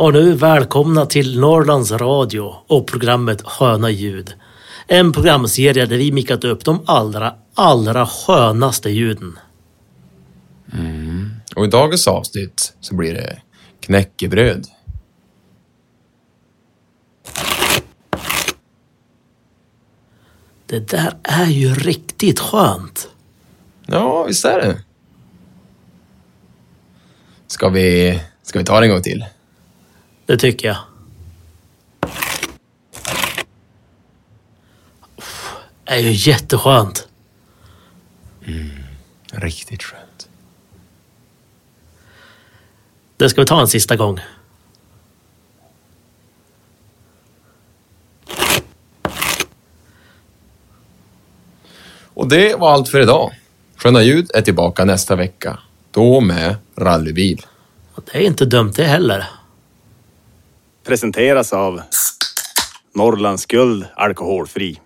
Och nu välkomna till Norrlands Radio och programmet Sköna ljud. En programserie där vi mickat upp de allra, allra skönaste ljuden. Och i dagens avsnitt så blir det knäckebröd. Det där är ju riktigt skönt. Ja, visst är det. Ska vi, ska vi ta det en gång till? Det tycker jag. Det är ju jätteskönt. Riktigt skönt. Det ska vi ta en sista gång. Och det var allt för idag. Sköna ljud är tillbaka nästa vecka. Då med rallybil. Det är inte dumt det heller presenteras av Norrlands Guld Alkoholfri.